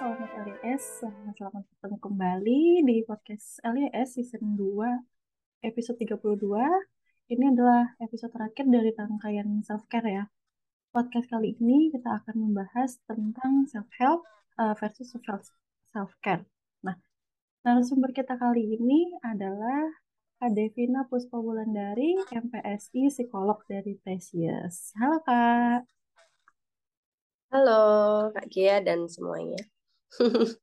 Sobat LES, selamat bertemu kembali di podcast LES season 2 episode 32. Ini adalah episode terakhir dari rangkaian self-care ya. Podcast kali ini kita akan membahas tentang self-help uh, versus self-care. Nah, narasumber kita kali ini adalah Kak Devina Puspa Wulandari, MPSI, psikolog dari Precious. Halo Kak. Halo Kak Gia dan semuanya.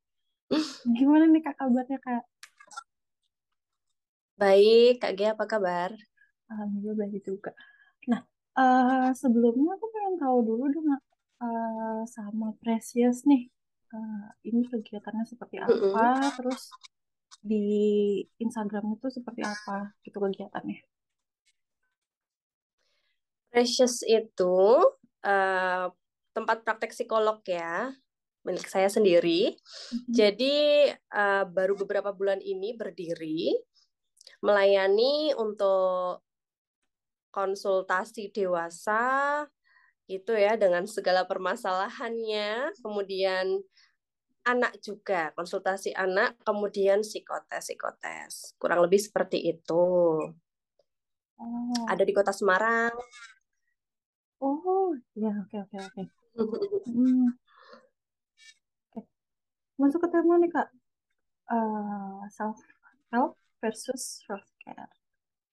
Gimana nih Kak kabarnya Kak? Baik, Kak Gia apa kabar? Alhamdulillah baik juga. Nah, uh, sebelumnya aku pengen tahu dulu dong uh, sama Precious nih. Uh, ini kegiatannya seperti apa? Mm -hmm. Terus di Instagram itu seperti apa gitu kegiatannya? Precious itu uh, tempat praktek psikolog ya milik saya sendiri. Mm-hmm. Jadi uh, baru beberapa bulan ini berdiri melayani untuk konsultasi dewasa gitu ya dengan segala permasalahannya, kemudian anak juga konsultasi anak, kemudian psikotes psikotes kurang lebih seperti itu. Oh. Ada di kota Semarang. Oh ya oke okay, oke okay, oke. Okay. Hmm. Masuk ke tema nih Kak. Uh, self help versus self care.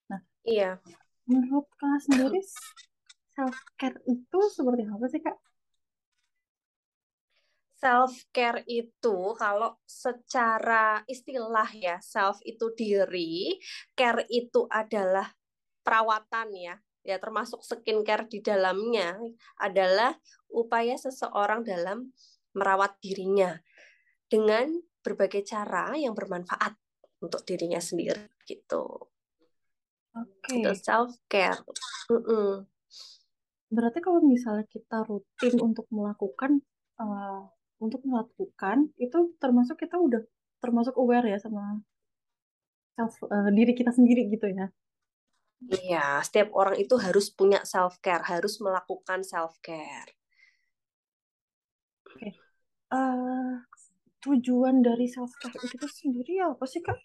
Nah, iya. Menurut Kak sendiri self care itu seperti apa sih Kak? Self care itu kalau secara istilah ya, self itu diri, care itu adalah perawatan ya ya termasuk skincare di dalamnya adalah upaya seseorang dalam merawat dirinya dengan berbagai cara yang bermanfaat untuk dirinya sendiri gitu. Oke. Okay. Itu self care. Mm -mm. Berarti kalau misalnya kita rutin untuk melakukan uh, untuk melakukan itu termasuk kita udah termasuk aware ya sama self uh, diri kita sendiri gitu ya. Iya, setiap orang itu harus punya self care, harus melakukan self care. Oke, okay. uh, eh, tujuan dari self care itu sendiri apa sih kak?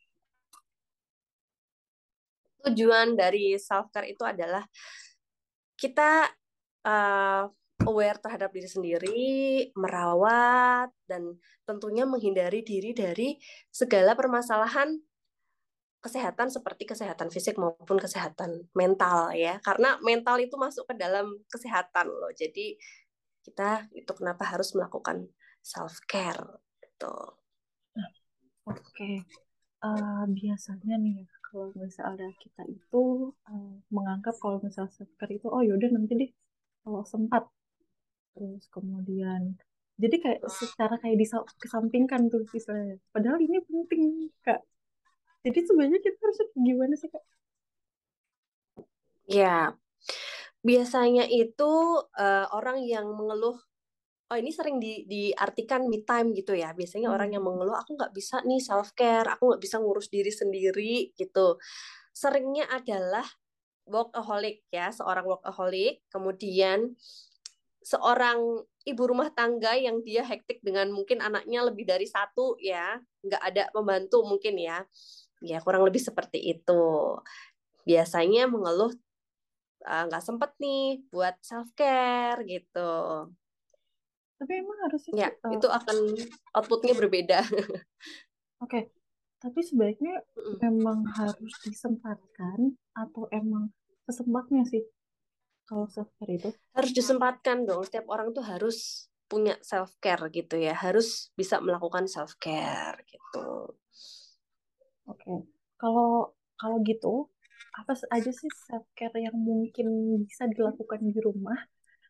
Tujuan dari self care itu adalah kita uh, aware terhadap diri sendiri, merawat, dan tentunya menghindari diri dari segala permasalahan kesehatan seperti kesehatan fisik maupun kesehatan mental ya. Karena mental itu masuk ke dalam kesehatan loh. Jadi kita itu kenapa harus melakukan self care gitu oke okay. uh, eh, biasanya nih kalau misalnya kita itu uh, menganggap kalau misalnya self care itu oh yaudah nanti deh kalau sempat terus kemudian jadi kayak secara kayak disampingkan tuh misalnya padahal ini penting kak jadi sebenarnya kita harus gimana sih kak? Ya, biasanya itu uh, orang yang mengeluh, oh ini sering di, diartikan me time gitu ya. Biasanya hmm. orang yang mengeluh, aku nggak bisa nih self care, aku nggak bisa ngurus diri sendiri gitu. Seringnya adalah workaholic ya, seorang workaholic, kemudian seorang ibu rumah tangga yang dia hektik dengan mungkin anaknya lebih dari satu ya, nggak ada membantu mungkin ya ya kurang lebih seperti itu biasanya mengeluh ah, nggak uh, sempet nih buat self care gitu tapi emang harus ya uh, itu akan outputnya berbeda oke okay. tapi sebaiknya mm. memang harus disempatkan atau emang sesempatnya sih kalau self care itu harus disempatkan dong setiap orang tuh harus punya self care gitu ya harus bisa melakukan self care gitu Oke, okay. kalau kalau gitu apa aja sih self care yang mungkin bisa dilakukan di rumah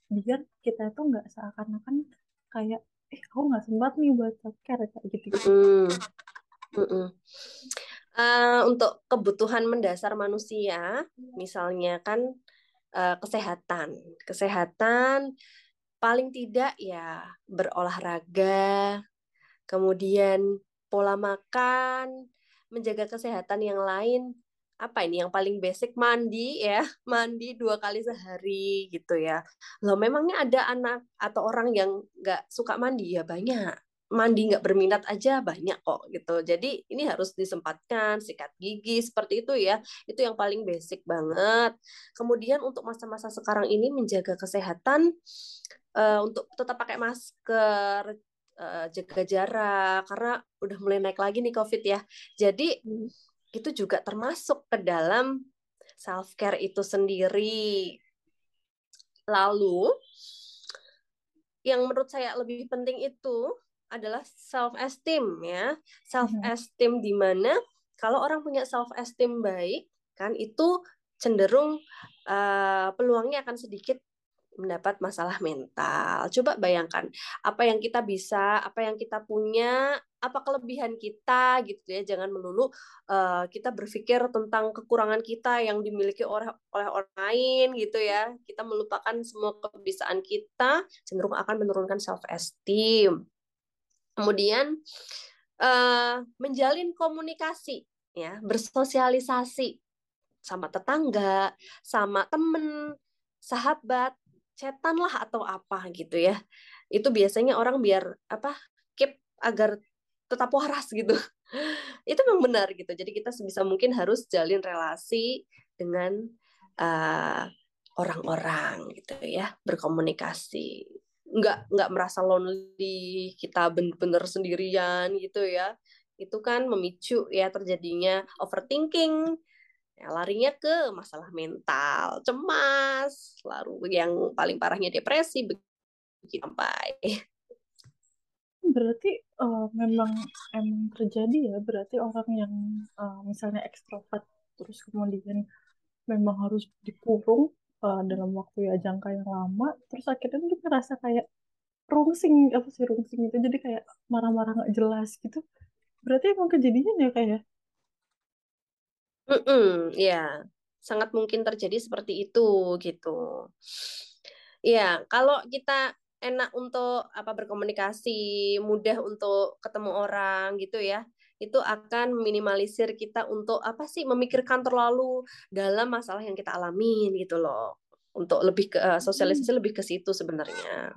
biar kita tuh nggak seakan-akan kayak eh aku nggak sempat nih buat self care kayak gitu gitu. Mm. Uh, untuk kebutuhan mendasar manusia, misalnya kan uh, kesehatan, kesehatan paling tidak ya berolahraga, kemudian pola makan, menjaga kesehatan yang lain apa ini yang paling basic mandi ya mandi dua kali sehari gitu ya loh memangnya ada anak atau orang yang nggak suka mandi ya banyak mandi nggak berminat aja banyak kok gitu. Jadi ini harus disempatkan, sikat gigi seperti itu ya. Itu yang paling basic banget. Kemudian untuk masa-masa sekarang ini menjaga kesehatan uh, untuk tetap pakai masker, uh, jaga jarak karena udah mulai naik lagi nih COVID ya. Jadi hmm. Itu juga termasuk ke dalam self care itu sendiri. Lalu yang menurut saya lebih penting itu adalah self esteem ya. Self esteem di mana kalau orang punya self esteem baik kan itu cenderung uh, peluangnya akan sedikit mendapat masalah mental. Coba bayangkan apa yang kita bisa, apa yang kita punya, apa kelebihan kita gitu ya. Jangan melulu uh, kita berpikir tentang kekurangan kita yang dimiliki oleh oleh orang lain gitu ya. Kita melupakan semua kebiasaan kita, cenderung akan menurunkan self esteem. Kemudian uh, menjalin komunikasi, ya, bersosialisasi sama tetangga, sama temen, sahabat, cetan lah atau apa gitu ya. Itu biasanya orang biar apa keep agar tetap waras gitu. itu memang benar gitu. Jadi kita sebisa mungkin harus jalin relasi dengan uh, orang-orang gitu ya, berkomunikasi nggak nggak merasa lonely kita bener-bener sendirian gitu ya itu kan memicu ya terjadinya overthinking ya, larinya ke masalah mental cemas lalu yang paling parahnya depresi begitu sampai. Berarti uh, memang emang terjadi ya berarti orang yang uh, misalnya ekstrovert terus kemudian memang harus dikurung uh, dalam waktu ya jangka yang lama terus akhirnya dia ngerasa kayak rungsing apa sih rungsing itu jadi kayak marah-marah nggak jelas gitu. Berarti emang kejadian ya kayak mm -mm, ya sangat mungkin terjadi seperti itu gitu. Ya kalau kita enak untuk apa berkomunikasi mudah untuk ketemu orang gitu ya itu akan minimalisir kita untuk apa sih memikirkan terlalu dalam masalah yang kita alamin gitu loh. Untuk lebih ke uh, sosialisasi hmm. lebih ke situ sebenarnya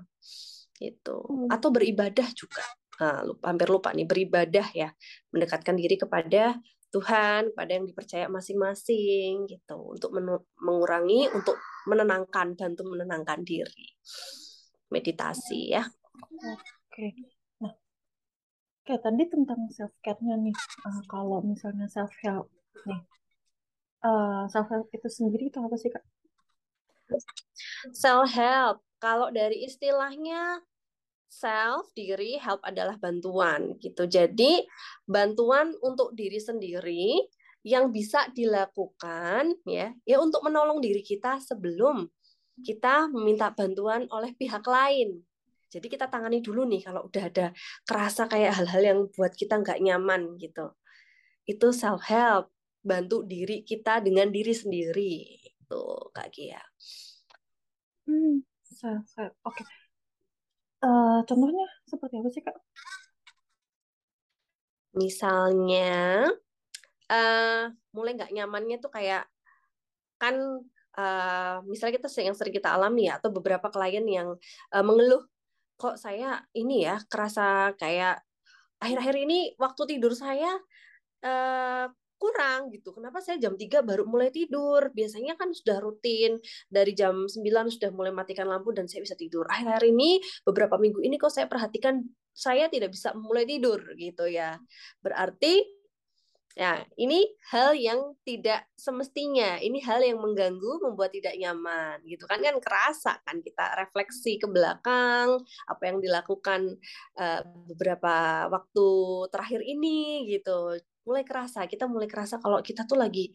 itu hmm. atau beribadah juga. Nah, lupa, hampir lupa nih beribadah ya. Mendekatkan diri kepada Tuhan pada yang dipercaya masing-masing gitu. Untuk mengurangi untuk menenangkan bantu menenangkan diri. Meditasi ya. Oke. Nah kayak tadi tentang self care-nya nih. Uh, kalau misalnya self help nih. Uh, self help itu sendiri itu apa sih kak? Self help kalau dari istilahnya self diri help adalah bantuan gitu. Jadi bantuan untuk diri sendiri yang bisa dilakukan ya ya untuk menolong diri kita sebelum kita meminta bantuan oleh pihak lain. Jadi kita tangani dulu nih kalau udah ada kerasa kayak hal-hal yang buat kita nggak nyaman gitu. Itu self help bantu diri kita dengan diri sendiri itu kak Gia. Hmm self help oke. okay. Uh, contohnya seperti apa sih kak? Misalnya uh, mulai nggak nyamannya tuh kayak kan uh, misalnya kita yang sering kita alami ya atau beberapa klien yang uh, mengeluh kok saya ini ya kerasa kayak akhir-akhir ini waktu tidur saya uh, kurang gitu. Kenapa saya jam 3 baru mulai tidur? Biasanya kan sudah rutin dari jam 9 sudah mulai matikan lampu dan saya bisa tidur. Akhir-akhir ini beberapa minggu ini kok saya perhatikan saya tidak bisa mulai tidur gitu ya. Berarti Ya, ini hal yang tidak semestinya. Ini hal yang mengganggu, membuat tidak nyaman, gitu kan? Kan kerasa kan kita refleksi ke belakang apa yang dilakukan uh, beberapa waktu terakhir ini, gitu. Mulai kerasa, kita mulai kerasa kalau kita tuh lagi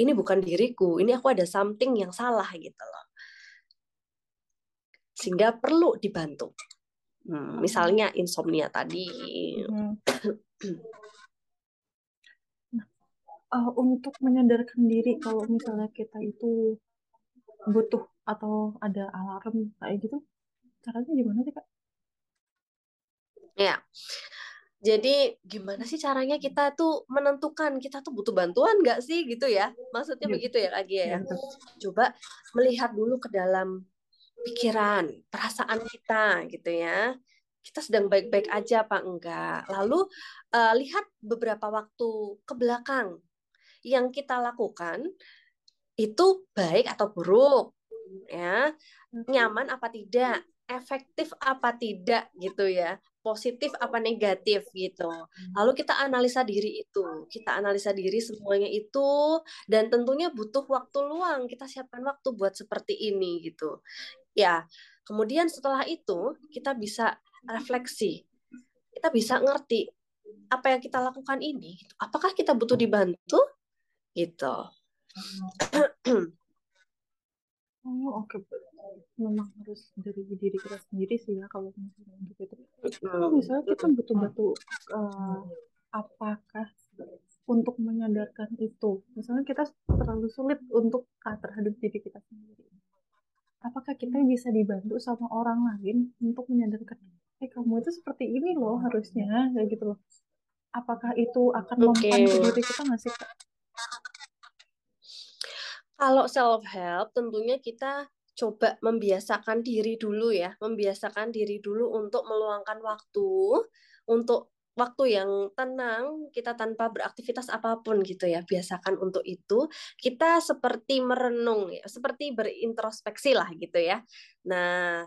ini bukan diriku, ini aku ada something yang salah gitu loh. Sehingga perlu dibantu. Hmm, misalnya insomnia tadi. Hmm. uh, untuk menyadarkan diri kalau misalnya kita itu butuh atau ada alarm kayak gitu caranya gimana sih kak? Ya, jadi gimana sih caranya kita tuh menentukan kita tuh butuh bantuan nggak sih gitu ya? Maksudnya ya. begitu ya lagi ya. ya Coba melihat dulu ke dalam pikiran, perasaan kita gitu ya. kita sedang baik-baik aja apa enggak. Lalu uh, lihat beberapa waktu ke belakang yang kita lakukan itu baik atau buruk, ya nyaman apa tidak, efektif apa tidak gitu ya, positif apa negatif gitu. Lalu kita analisa diri itu, kita analisa diri semuanya itu, dan tentunya butuh waktu luang. Kita siapkan waktu buat seperti ini gitu. Ya, kemudian setelah itu kita bisa refleksi. Kita bisa ngerti apa yang kita lakukan ini. Apakah kita butuh dibantu? Gitu. Oh oke, okay. memang harus dari diri kita sendiri sih ya kalau misalnya gitu. Kalau misalnya kita butuh batu uh, apakah untuk menyadarkan itu? Misalnya kita terlalu sulit untuk uh, terhadap diri kita sendiri. Apakah kita bisa dibantu sama orang lain untuk menyadarkan eh kamu itu seperti ini loh harusnya kayak gitu loh apakah itu akan okay. diri kita nggak sih Kalau self help tentunya kita coba membiasakan diri dulu ya, membiasakan diri dulu untuk meluangkan waktu untuk waktu yang tenang, kita tanpa beraktivitas apa pun gitu ya. Biasakan untuk itu. Kita seperti merenung ya, seperti berintrospeksi lah gitu ya. Nah,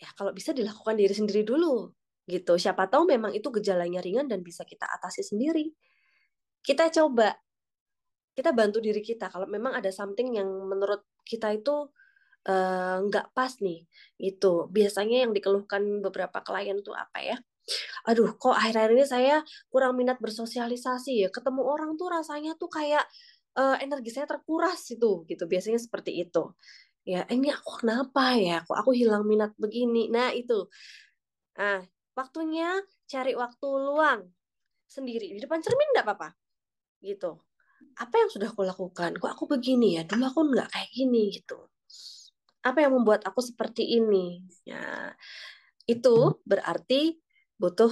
ya kalau bisa dilakukan diri sendiri dulu gitu siapa tahu memang itu gejalanya ringan dan bisa kita atasi sendiri kita coba kita bantu diri kita. Kalau memang ada something yang menurut kita itu uh, nggak pas nih itu biasanya yang dikeluhkan beberapa klien tuh apa ya? Aduh kok akhir-akhir ini saya kurang minat bersosialisasi ya. Ketemu orang tuh rasanya tuh kayak uh, energi saya terkuras itu gitu. Biasanya seperti itu. Ya ini aku kenapa ya? Kok aku hilang minat begini? Nah itu. Nah waktunya cari waktu luang sendiri di depan cermin enggak apa-apa gitu apa yang sudah aku lakukan? Kok aku begini ya? Dulu aku nggak kayak gini gitu. Apa yang membuat aku seperti ini? Ya itu berarti butuh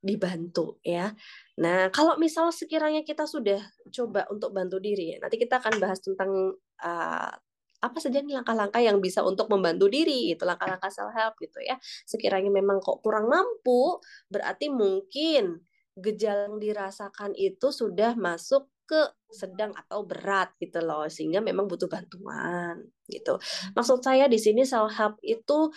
dibantu ya. Nah, kalau misal sekiranya kita sudah coba untuk bantu diri nanti kita akan bahas tentang uh, apa saja nih langkah-langkah yang bisa untuk membantu diri itu langkah-langkah self help gitu ya. Sekiranya memang kok kurang mampu berarti mungkin gejala yang dirasakan itu sudah masuk ke sedang atau berat gitu loh sehingga memang butuh bantuan gitu. Maksud saya di sini self help itu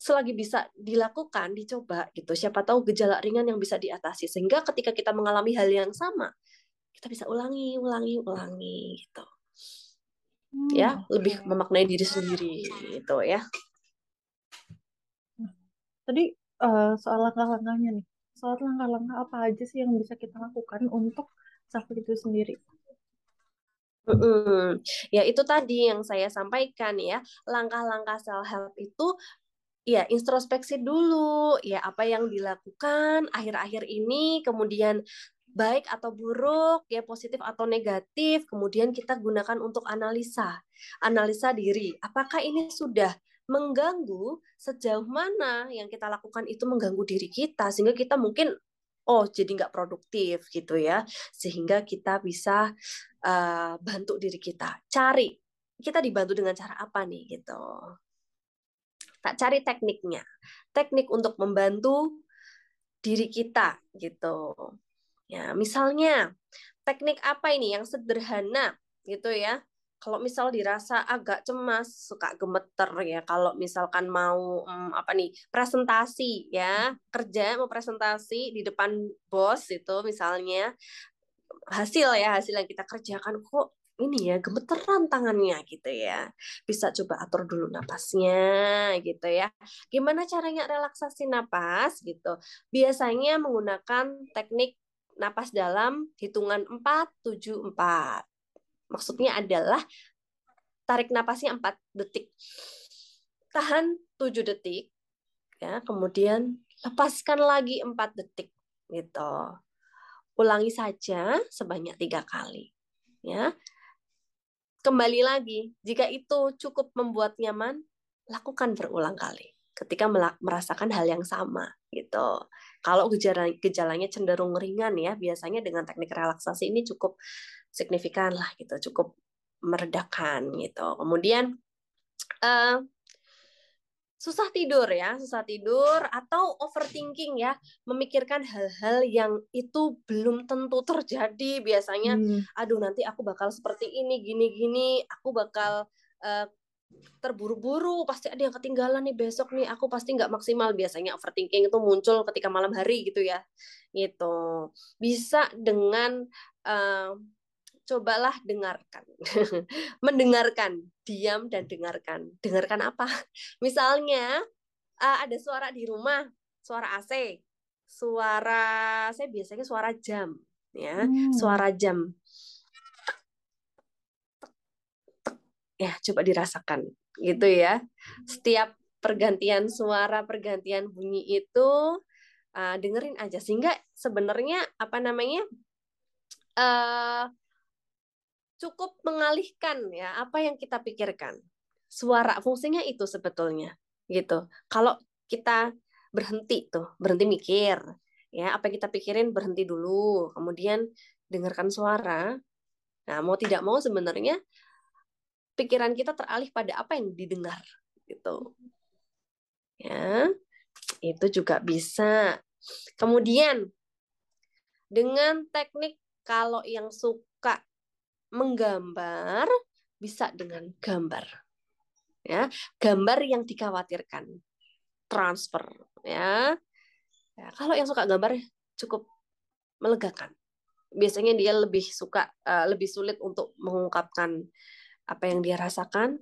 selagi bisa dilakukan dicoba gitu. Siapa tahu gejala ringan yang bisa diatasi sehingga ketika kita mengalami hal yang sama kita bisa ulangi ulangi ulangi gitu. Hmm, ya lebih memaknai diri sendiri itu ya. Tadi uh, soal langkah-langkahnya nih. Soal langkah-langkah apa aja sih yang bisa kita lakukan untuk self itu sendiri Mm-mm. Ya itu tadi yang saya sampaikan ya langkah-langkah self help itu ya introspeksi dulu ya apa yang dilakukan akhir-akhir ini kemudian baik atau buruk, ya positif atau negatif, kemudian kita gunakan untuk analisa, analisa diri. Apakah ini sudah mengganggu sejauh mana yang kita lakukan itu mengganggu diri kita sehingga kita mungkin oh jadi nggak produktif gitu ya. Sehingga kita bisa uh, bantu diri kita. Cari kita dibantu dengan cara apa nih gitu. Tak cari tekniknya. Teknik untuk membantu diri kita gitu. Ya, misalnya teknik apa ini yang sederhana gitu ya. Kalau misal dirasa agak cemas, suka gemeter ya. Kalau misalkan mau um, apa nih presentasi ya, kerja mau presentasi di depan bos itu misalnya hasil ya hasil yang kita kerjakan kok ini ya gemeteran tangannya gitu ya bisa coba atur dulu napasnya gitu ya gimana caranya relaksasi napas gitu biasanya menggunakan teknik napas dalam hitungan 4 7 4. Maksudnya adalah tarik napasnya 4 detik. Tahan 7 detik ya, kemudian lepaskan lagi 4 detik gitu. Ulangi saja sebanyak tiga kali ya. Kembali lagi, jika itu cukup membuat nyaman, lakukan berulang kali ketika merasakan hal yang sama gitu. Kalau gejala gejalanya cenderung ringan ya, biasanya dengan teknik relaksasi ini cukup signifikan lah gitu, cukup meredakan gitu. Kemudian uh, susah tidur ya, susah tidur atau overthinking ya, memikirkan hal-hal yang itu belum tentu terjadi. Biasanya, hmm. aduh nanti aku bakal seperti ini, gini-gini, aku bakal uh, terburu-buru, pasti ada yang ketinggalan nih besok nih, aku pasti nggak maksimal. Biasanya overthinking itu muncul ketika malam hari gitu ya, gitu. Bisa dengan uh, cobalah dengarkan. Mendengarkan, diam dan dengarkan. Dengarkan apa? Misalnya uh, ada suara di rumah, suara AC, suara saya biasanya suara jam, ya, hmm. suara jam. Ya, coba dirasakan gitu ya. Setiap pergantian suara, pergantian bunyi itu uh, dengerin aja sehingga sebenarnya apa namanya? Uh, cukup mengalihkan ya apa yang kita pikirkan. Suara fungsinya itu sebetulnya gitu. Kalau kita berhenti tuh, berhenti mikir, ya apa yang kita pikirin berhenti dulu, kemudian dengarkan suara. Nah, mau tidak mau sebenarnya pikiran kita teralih pada apa yang didengar gitu. Ya. Itu juga bisa. Kemudian dengan teknik kalau yang suka menggambar bisa dengan gambar. Ya, gambar yang dikhawatirkan. Transfer ya. ya kalau yang suka gambar cukup melegakan. Biasanya dia lebih suka uh, lebih sulit untuk mengungkapkan apa yang dia rasakan.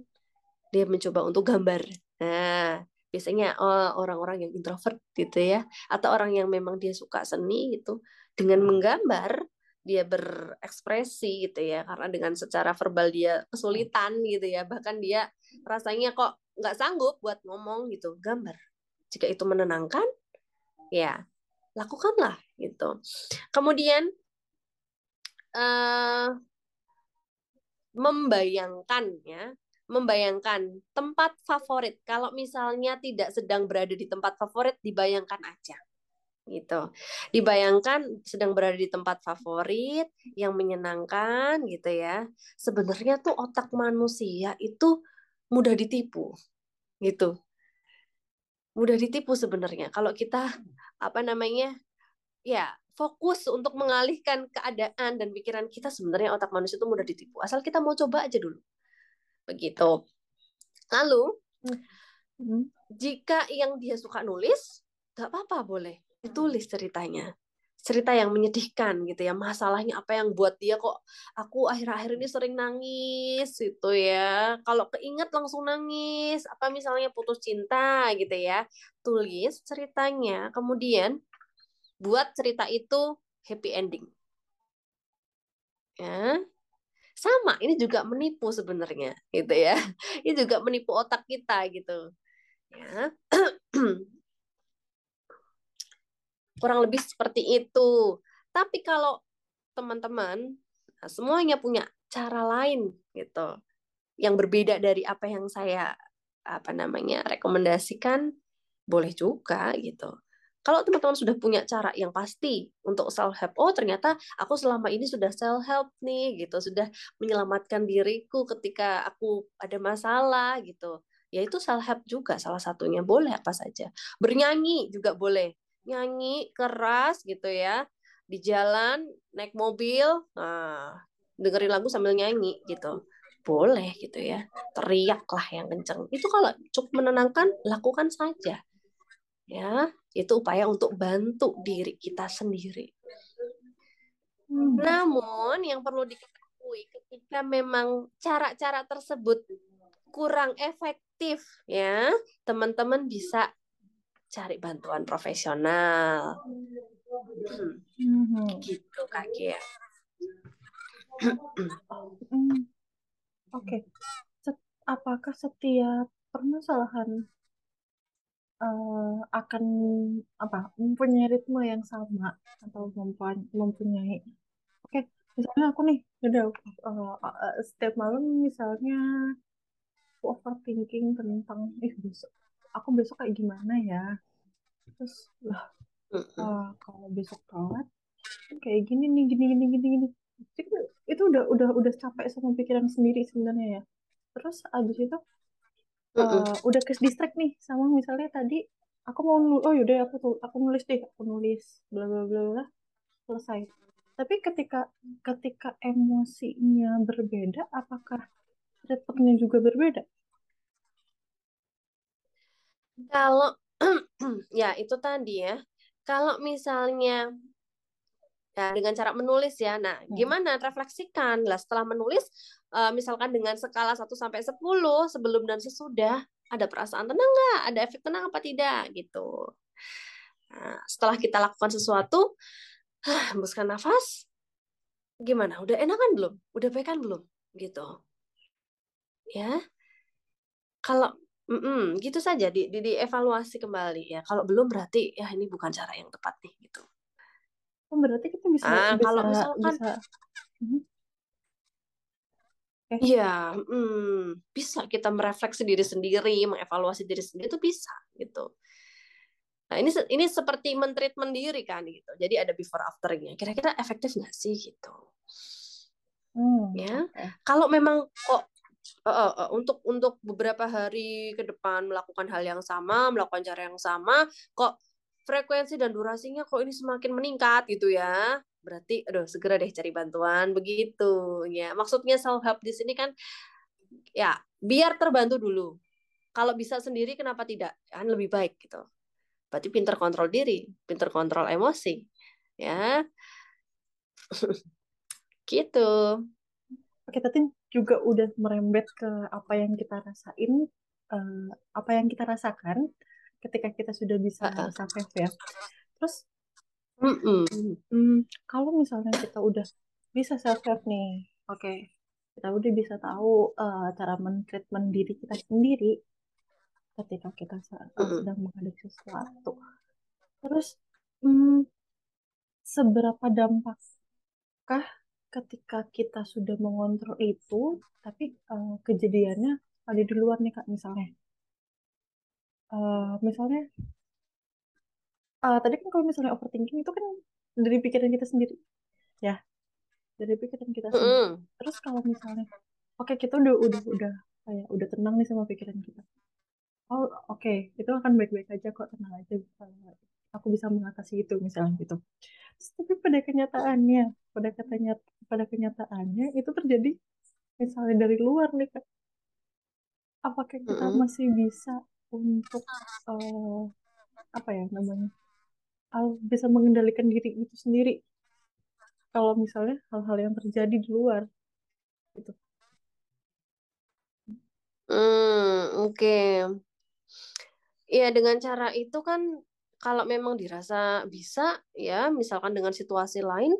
Dia mencoba untuk gambar. Nah, biasanya oh, orang-orang yang introvert gitu ya atau orang yang memang dia suka seni gitu dengan menggambar dia berekspresi gitu ya karena dengan secara verbal dia kesulitan gitu ya. Bahkan dia rasanya kok nggak sanggup buat ngomong gitu. Gambar jika itu menenangkan ya lakukanlah gitu. Kemudian uh, membayangkan ya membayangkan tempat favorit. Kalau misalnya tidak sedang berada di tempat favorit dibayangkan aja gitu. Dibayangkan sedang berada di tempat favorit yang menyenangkan gitu ya. Sebenarnya tuh otak manusia itu mudah ditipu gitu. Mudah ditipu sebenarnya kalau kita apa namanya? ya fokus untuk mengalihkan keadaan dan pikiran kita sebenarnya otak manusia itu mudah ditipu. Asal kita mau coba aja dulu. Begitu. Lalu hmm. jika yang dia suka nulis, nggak apa-apa boleh ditulis ceritanya. Cerita yang menyedihkan gitu ya. Masalahnya apa yang buat dia kok aku akhir-akhir ini sering nangis gitu ya. Kalau keinget langsung nangis. Apa misalnya putus cinta gitu ya. Tulis ceritanya. Kemudian buat cerita itu happy ending. Ya. Sama ini juga menipu sebenarnya gitu ya. Ini juga menipu otak kita gitu. Ya Kurang lebih seperti itu. Tapi kalau teman-teman nah, semuanya punya cara lain gitu yang berbeda dari apa yang saya apa namanya rekomendasikan boleh juga gitu. Kalau teman-teman sudah punya cara yang pasti untuk self help, oh ternyata aku selama ini sudah self help nih gitu, sudah menyelamatkan diriku ketika aku ada masalah gitu. Ya itu self help juga salah satunya, boleh apa saja. Bernyanyi juga boleh nyanyi keras gitu ya di jalan naik mobil nah dengerin lagu sambil nyanyi gitu. Boleh gitu ya teriaklah yang kenceng. Itu kalau cukup menenangkan lakukan saja. Ya itu upaya untuk bantu diri kita sendiri. Hmm. namun yang perlu diketahui ketika memang cara-cara tersebut kurang efektif ya teman-teman bisa cari bantuan profesional. Hmm. Gitu Kak hmm. Oke. Okay. Apakah setiap permasalahan uh, akan apa mempunyai ritme yang sama atau mempunyai oke okay. misalnya aku nih udah uh, uh, setiap malam misalnya overthinking tentang eh besok aku besok kayak gimana ya? Terus lah uh, kalau besok telat kayak gini nih gini gini gini gini. Itu udah udah udah capek sama pikiran sendiri sebenarnya ya. Terus abis itu uh, udah ke distract nih sama misalnya tadi aku mau nulis, oh yaudah aku tuh aku nulis deh aku nulis bla bla bla bla selesai. Tapi ketika ketika emosinya berbeda apakah treatmentnya juga berbeda kalau ya itu tadi ya kalau misalnya ya dengan cara menulis ya. Nah, hmm. gimana refleksikan lah setelah menulis uh, misalkan dengan skala 1 sampai 10 sebelum dan sesudah ada perasaan tenang nggak? Ada efek tenang apa tidak gitu. Nah, setelah kita lakukan sesuatu, hembuskan nafas. Gimana? Udah enakan belum? Udah baik kan belum? Gitu. Ya. Kalau mm -mm, gitu saja di, di, dievaluasi kembali ya. Kalau belum berarti ya ini bukan cara yang tepat nih gitu. Oh, berarti kita bisa ah, bisa kalau misalkan bisa mhm. Iya, hmm, bisa kita merefleksi diri sendiri, mengevaluasi diri sendiri itu bisa gitu. Nah ini ini seperti mentreatment diri kan gitu. Jadi ada before afternya. Kira-kira efektif nggak sih gitu? Hmm, ya, okay. kalau memang kok uh, uh, untuk untuk beberapa hari ke depan melakukan hal yang sama, melakukan cara yang sama, kok frekuensi dan durasinya kok ini semakin meningkat gitu ya. Berarti aduh segera deh cari bantuan begitu ya maksudnya self help di sini kan ya biar terbantu dulu. Kalau bisa sendiri kenapa tidak? Kan lebih baik gitu. Berarti pinter kontrol diri pinter kontrol emosi ya. Gitu. Oke tadi juga udah merembet ke apa yang kita rasain uh, apa yang kita rasakan ketika kita sudah bisa uh -uh. self ya. Terus mm -mm. Mm, kalau misalnya kita udah bisa self help nih, oke, okay, kita udah bisa tahu uh, cara mentreatment diri kita sendiri ketika kita uh, sedang menghadapi sesuatu. Terus mm, seberapa dampakkah ketika kita sudah mengontrol itu, tapi uh, kejadiannya ada di luar nih kak misalnya. Uh, misalnya uh, tadi kan kalau misalnya overthinking itu kan dari pikiran kita sendiri ya. Dari pikiran kita sendiri. Mm -hmm. terus kalau misalnya oke okay, kita udah udah udah kayak udah tenang nih sama pikiran kita. Oh oke okay, itu akan baik-baik aja kok tenang aja aku bisa mengatasi itu misalnya gitu terus, tapi pada kenyataannya pada katanya pada kenyataannya itu terjadi misalnya dari luar nih kak apakah kita mm -hmm. masih bisa untuk uh, apa ya namanya uh, bisa mengendalikan diri itu sendiri kalau misalnya hal-hal yang terjadi di luar gitu. Hmm, oke. Okay. Ya dengan cara itu kan kalau memang dirasa bisa ya misalkan dengan situasi lain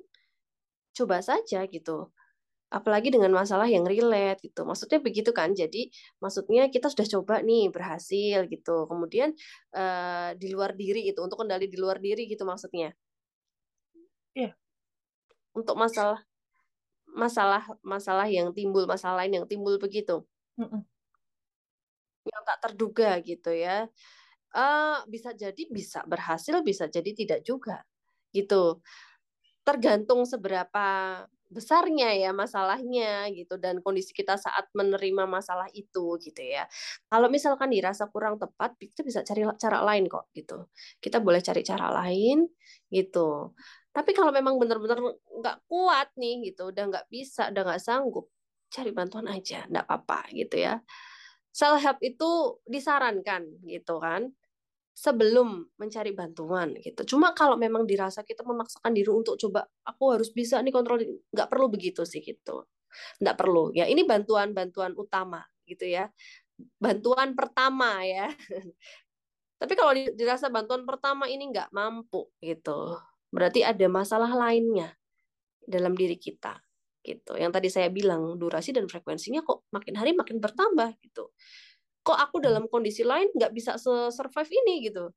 coba saja gitu apalagi dengan masalah yang relate gitu. Maksudnya begitu kan. Jadi maksudnya kita sudah coba nih berhasil gitu. Kemudian uh, di luar diri itu untuk kendali di luar diri gitu maksudnya. Iya. Yeah. Untuk masalah masalah masalah yang timbul, masalah lain yang timbul begitu. Mm -mm. Yang tak terduga gitu ya. Uh, bisa jadi bisa berhasil, bisa jadi tidak juga gitu. Tergantung seberapa besarnya ya masalahnya gitu dan kondisi kita saat menerima masalah itu gitu ya. Kalau misalkan dirasa kurang tepat, kita bisa cari cara lain kok gitu. Kita boleh cari cara lain gitu. Tapi kalau memang benar-benar nggak kuat nih gitu, udah nggak bisa, udah nggak sanggup, cari bantuan aja, nggak apa-apa gitu ya. Self help itu disarankan gitu kan sebelum mencari bantuan gitu. Cuma kalau memang dirasa kita memaksakan diri untuk coba aku harus bisa nih kontrol nggak perlu begitu sih gitu. Nggak perlu. Ya ini bantuan-bantuan utama gitu ya. Bantuan pertama ya. Tapi kalau dirasa bantuan pertama ini nggak mampu gitu. Berarti ada masalah lainnya dalam diri kita gitu. Yang tadi saya bilang durasi dan frekuensinya kok makin hari makin bertambah gitu kok aku dalam kondisi lain nggak bisa survive ini gitu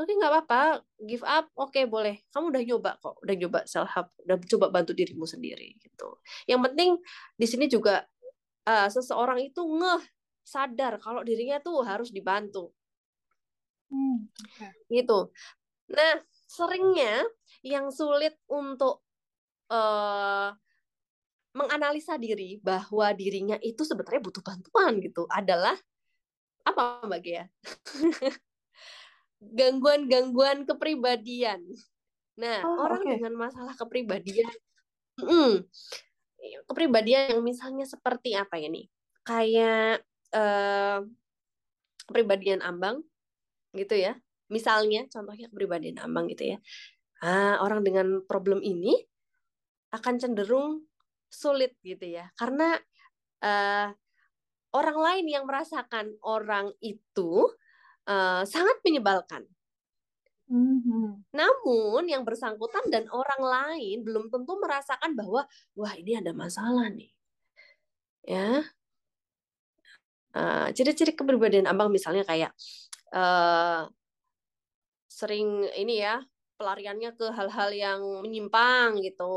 Oke nggak apa-apa, give up, oke okay, boleh. Kamu udah nyoba kok, udah nyoba self help, udah coba bantu dirimu sendiri gitu. Yang penting di sini juga uh, seseorang itu ngeh sadar kalau dirinya tuh harus dibantu. Hmm. Gitu. Nah seringnya yang sulit untuk uh, menganalisa diri bahwa dirinya itu sebenarnya butuh bantuan gitu adalah apa Mbak Gia? Gangguan-gangguan kepribadian. Nah, Oh, orang oke. dengan masalah kepribadian, mm, kepribadian yang misalnya seperti apa ya nih? Kayak eh, kepribadian ambang gitu ya. Misalnya, contohnya kepribadian ambang gitu ya. Ah, orang dengan problem ini akan cenderung sulit gitu ya. Karena eh, orang lain yang merasakan orang itu eh, sangat menyebalkan. Mhm. Namun yang bersangkutan dan orang lain belum tentu merasakan bahwa wah ini ada masalah nih. Ya, Uh, ciri-ciri kepribadian ambang misalnya kayak uh, sering ini ya pelariannya ke hal-hal yang menyimpang gitu,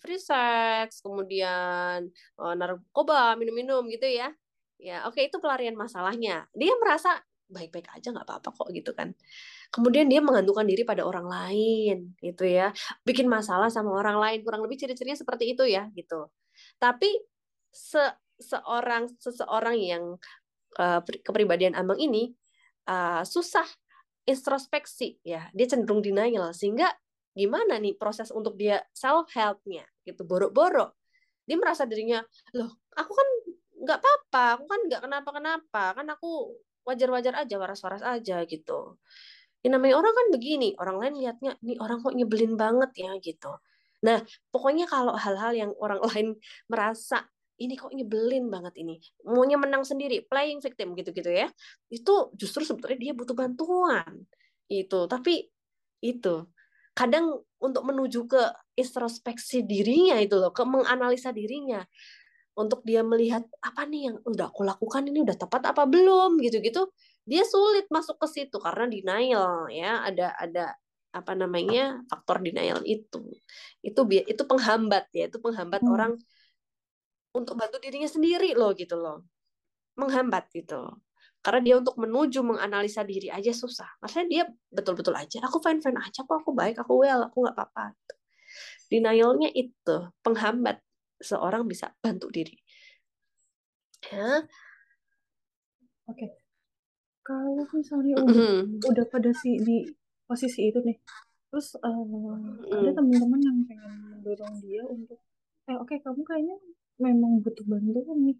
free sex, kemudian uh, narkoba, minum-minum gitu ya. Ya, oke okay, itu pelarian masalahnya. Dia merasa baik-baik aja nggak apa-apa kok gitu kan. Kemudian dia menggantungkan diri pada orang lain gitu ya, bikin masalah sama orang lain. Kurang lebih ciri-cirinya seperti itu ya gitu. Tapi se seorang seseorang yang uh, kepribadian ambang ini uh, susah introspeksi ya. Dia cenderung denial sehingga gimana nih proses untuk dia self helpnya gitu. Borok-borok. Dia merasa dirinya loh aku kan nggak apa-apa aku kan nggak kenapa-kenapa kan aku wajar-wajar aja waras-waras aja gitu. Ini namanya orang kan begini orang lain lihatnya nih orang kok nyebelin banget ya gitu. Nah pokoknya kalau hal-hal yang orang lain merasa ini kok nyebelin banget ini. Maunya menang sendiri playing victim gitu-gitu ya. Itu justru sebetulnya dia butuh bantuan itu tapi itu kadang untuk menuju ke introspeksi dirinya itu loh ke menganalisa dirinya untuk dia melihat apa nih yang udah aku lakukan ini udah tepat apa belum? Gitu-gitu dia sulit masuk ke situ karena denial ya. Ada ada apa namanya faktor denial itu. Itu itu penghambat ya itu penghambat hmm. orang untuk bantu dirinya sendiri loh gitu loh menghambat gitu karena dia untuk menuju menganalisa diri aja susah maksudnya dia betul-betul aja aku fine fine aja kok aku baik aku well aku nggak apa-apa gitu. denialnya itu penghambat seorang bisa bantu diri ya oke okay. kalau misalnya udah mm. udah pada si di posisi itu nih terus uh, mm. ada teman-teman yang pengen mendorong dia untuk eh oke okay, kamu kayaknya memang butuh bantuan nih.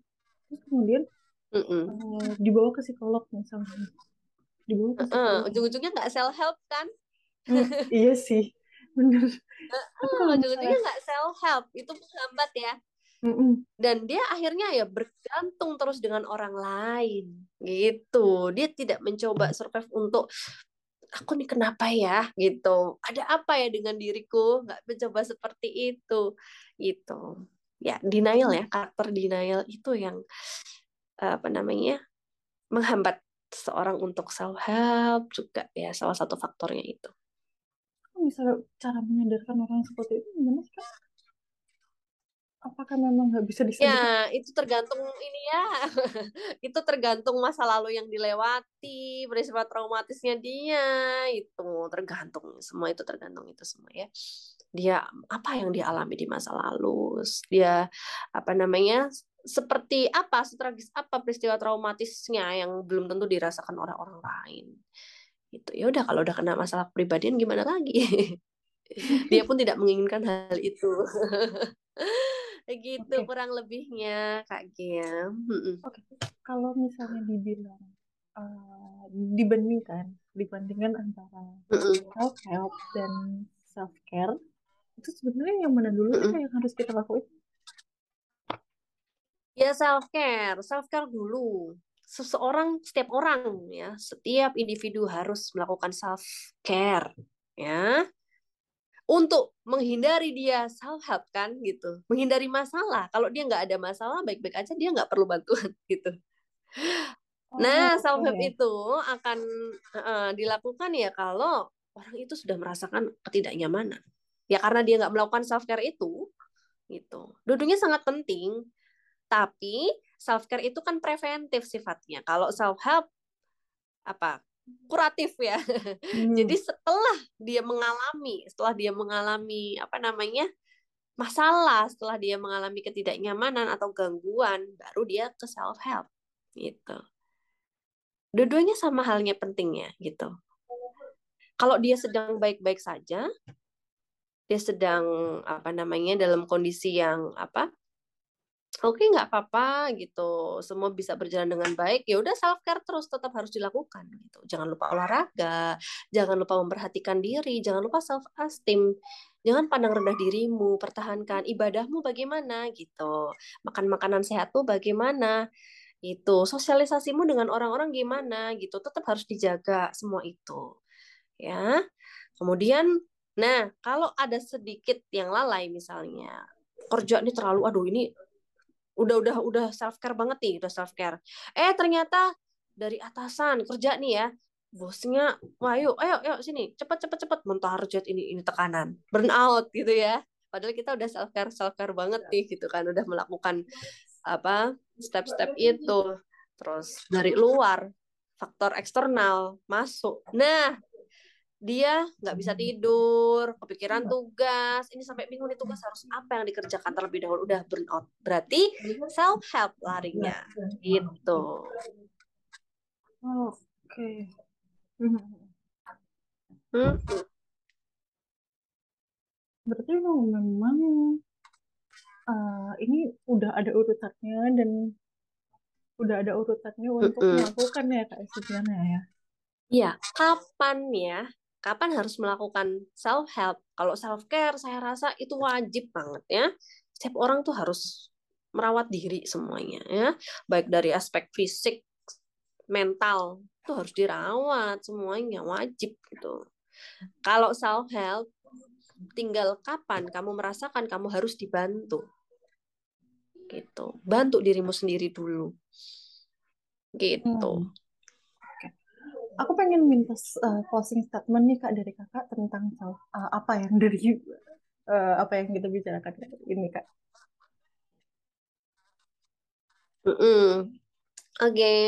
Terus kemudian mm -mm. Uh, dibawa ke psikolog misalnya. Dibawa ke psikolog. Uh, ujung-ujungnya nggak self help kan? Hmm, iya sih. Bener. Uh, kalau ujung-ujungnya nggak self help itu menghambat ya. Mm -mm. dan dia akhirnya ya bergantung terus dengan orang lain. Gitu. Dia tidak mencoba survive untuk aku nih kenapa ya? Gitu. Ada apa ya dengan diriku? Nggak mencoba seperti itu. Gitu ya denial ya karakter denial itu yang apa namanya menghambat seorang untuk self help juga ya salah satu faktornya itu. Misalnya cara menyadarkan orang seperti itu gimana sih? Apakah memang nggak bisa disadari? Ya itu tergantung ini ya, itu tergantung masa lalu yang dilewati, peristiwa traumatisnya dia itu tergantung semua itu tergantung itu semua ya. Dia apa yang dia alami di masa lalu dia apa namanya seperti apa setragis apa peristiwa traumatisnya yang belum tentu dirasakan oleh orang lain. Itu ya udah kalau udah kena masalah pribadian gimana lagi? Dia pun tidak menginginkan hal itu gitu okay. kurang lebihnya kak Gia okay. kalau misalnya dibilang uh, dibandingkan dibandingkan antara self help dan self care itu sebenarnya yang mana dulu sih yang harus kita lakuin? Ya self care, self care dulu. Seseorang, setiap orang ya, setiap individu harus melakukan self care ya untuk menghindari dia self help kan gitu, menghindari masalah. Kalau dia nggak ada masalah, baik-baik aja dia nggak perlu bantuan gitu. Oh, nah, self help okay. itu akan uh, dilakukan ya kalau orang itu sudah merasakan ketidaknyamanan ya karena dia nggak melakukan self care itu gitu dua sangat penting tapi self care itu kan preventif sifatnya kalau self help apa kuratif ya hmm. jadi setelah dia mengalami setelah dia mengalami apa namanya masalah setelah dia mengalami ketidaknyamanan atau gangguan baru dia ke self help gitu Dua-duanya sama halnya pentingnya gitu. Kalau dia sedang baik-baik saja, dia sedang apa namanya dalam kondisi yang apa oke okay, nggak apa-apa gitu. Semua bisa berjalan dengan baik ya udah self care terus tetap harus dilakukan gitu. Jangan lupa olahraga jangan lupa memperhatikan diri jangan lupa self esteem jangan pandang rendah dirimu pertahankan ibadahmu bagaimana gitu. Makan makanan sehatmu bagaimana itu sosialisasimu dengan orang-orang gimana gitu. Tetap harus dijaga semua itu ya. Kemudian nah kalau ada sedikit yang lalai misalnya kerja ini terlalu aduh ini udah udah udah self care banget nih udah self care eh ternyata dari atasan kerja nih ya bosnya wah yuk ayo ayo sini cepet cepet cepet mentarget ini ini tekanan burn out gitu ya. Padahal kita udah self care self care banget nih gitu kan udah melakukan apa step-step itu. Terus dari luar faktor eksternal masuk. Nah dia nggak bisa tidur, kepikiran tugas, ini sampai bingung nih tugas harus apa yang dikerjakan terlebih dahulu udah burn out. Berarti self help larinya. Gitu. Oke. Okay. Hmm. Berarti memang uh, ini udah ada urutannya dan udah ada urutannya untuk mm melakukan ya kak sebenarnya ya. Iya, kapan ya kapan harus melakukan self help kalau self care saya rasa itu wajib banget ya. Setiap orang tuh harus merawat diri semuanya ya. Baik dari aspek fisik mental itu harus dirawat semuanya wajib gitu. Kalau self help tinggal kapan kamu merasakan kamu harus dibantu. Gitu. Bantu dirimu sendiri dulu. Gitu. Hmm aku pengen minta uh, closing statement nih kak dari kakak tentang uh, apa yang dari uh, apa yang kita bicarakan ini kak. Mm -mm. Oke. Okay.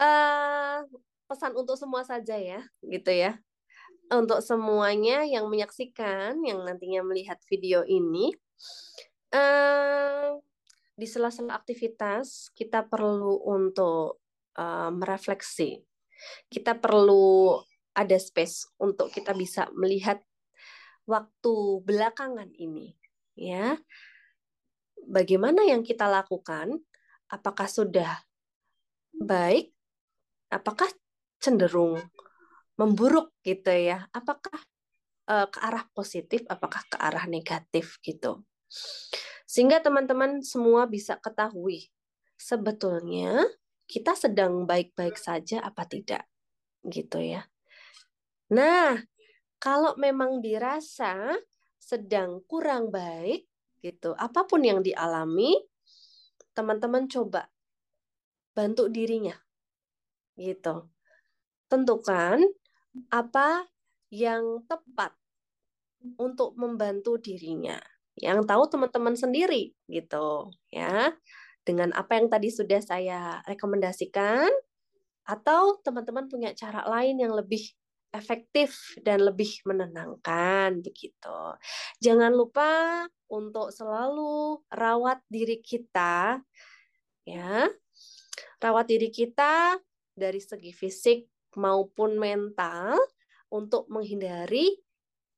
Uh, pesan untuk semua saja ya, gitu ya. Untuk semuanya yang menyaksikan, yang nantinya melihat video ini, uh, di sela-sela aktivitas kita perlu untuk uh, merefleksi kita perlu ada space untuk kita bisa melihat waktu belakangan ini ya. Bagaimana yang kita lakukan? Apakah sudah baik? Apakah cenderung memburuk gitu ya? Apakah uh, ke arah positif apakah ke arah negatif gitu? Sehingga teman-teman semua bisa ketahui sebetulnya kita sedang baik-baik saja apa tidak gitu ya. Nah, kalau memang dirasa sedang kurang baik gitu, apa pun yang dialami, teman-teman coba bantu dirinya. Gitu. Tentukan apa yang tepat untuk membantu dirinya. Yang tahu teman-teman sendiri gitu, ya dengan apa yang tadi sudah saya rekomendasikan atau teman-teman punya cara lain yang lebih efektif dan lebih menenangkan begitu. Jangan lupa untuk selalu rawat diri kita ya. Rawat diri kita dari segi fisik maupun mental untuk menghindari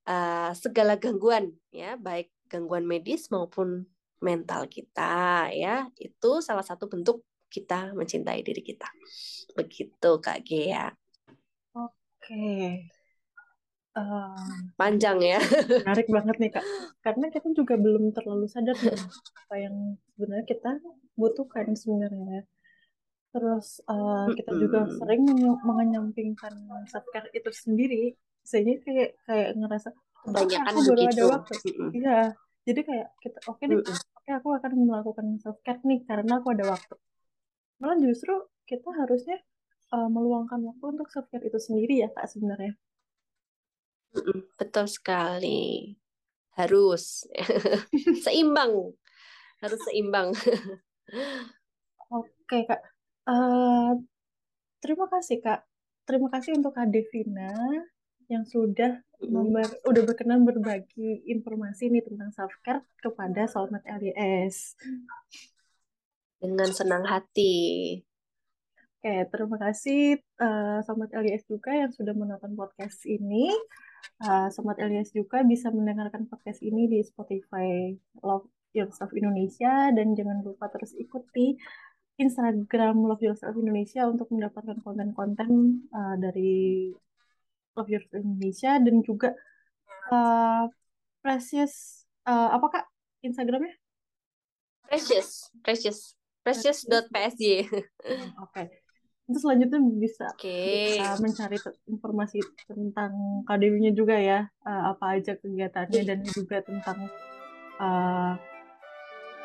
uh, segala gangguan ya, baik gangguan medis maupun mental kita ya itu salah satu bentuk kita mencintai diri kita. Begitu kak Gea. Oke. Uh, panjang ya. menarik banget nih kak. Karena kita juga belum terlalu sadar apa yang sebenarnya kita butuhkan sebenarnya. Terus uh, kita juga sering mengenyampingkan self care itu sendiri. Sehingga kayak kayak ngerasa banyak kan baru ada waktu? Iya. Jadi kayak kita oke okay deh oke aku akan melakukan self care nih karena aku ada waktu. Malah justru kita harusnya uh, meluangkan waktu untuk self care itu sendiri ya kak sebenarnya. Betul sekali. Harus. Seimbang. Harus seimbang. Oke kak. Uh, terima kasih kak. Terima kasih untuk kak Devina yang sudah member, udah berkenan berbagi informasi nih tentang self care kepada soulmate LIS. Dengan senang hati. Oke, terima kasih uh, Sobat LIS juga yang sudah menonton podcast ini. Uh, Sobat LIS juga bisa mendengarkan podcast ini di Spotify Love Yourself Indonesia dan jangan lupa terus ikuti Instagram Love Yourself Indonesia untuk mendapatkan konten-konten uh, dari Love Yourself Indonesia dan juga uh, Precious uh, apa kak Instagramnya? Precious, Precious, Precious.psj. Oke. Okay itu selanjutnya bisa, okay. bisa mencari informasi tentang KDW-nya juga ya uh, apa aja kegiatannya dan juga tentang uh,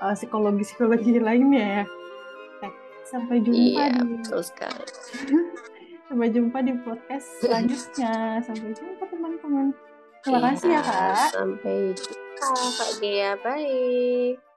uh, psikologi psikologi lainnya ya. Oke, sampai jumpa iya, di kan. Sampai jumpa di podcast selanjutnya. Sampai jumpa teman-teman. Terima iya, kasih ya kak. Sampai jumpa Kak Dea. Bye.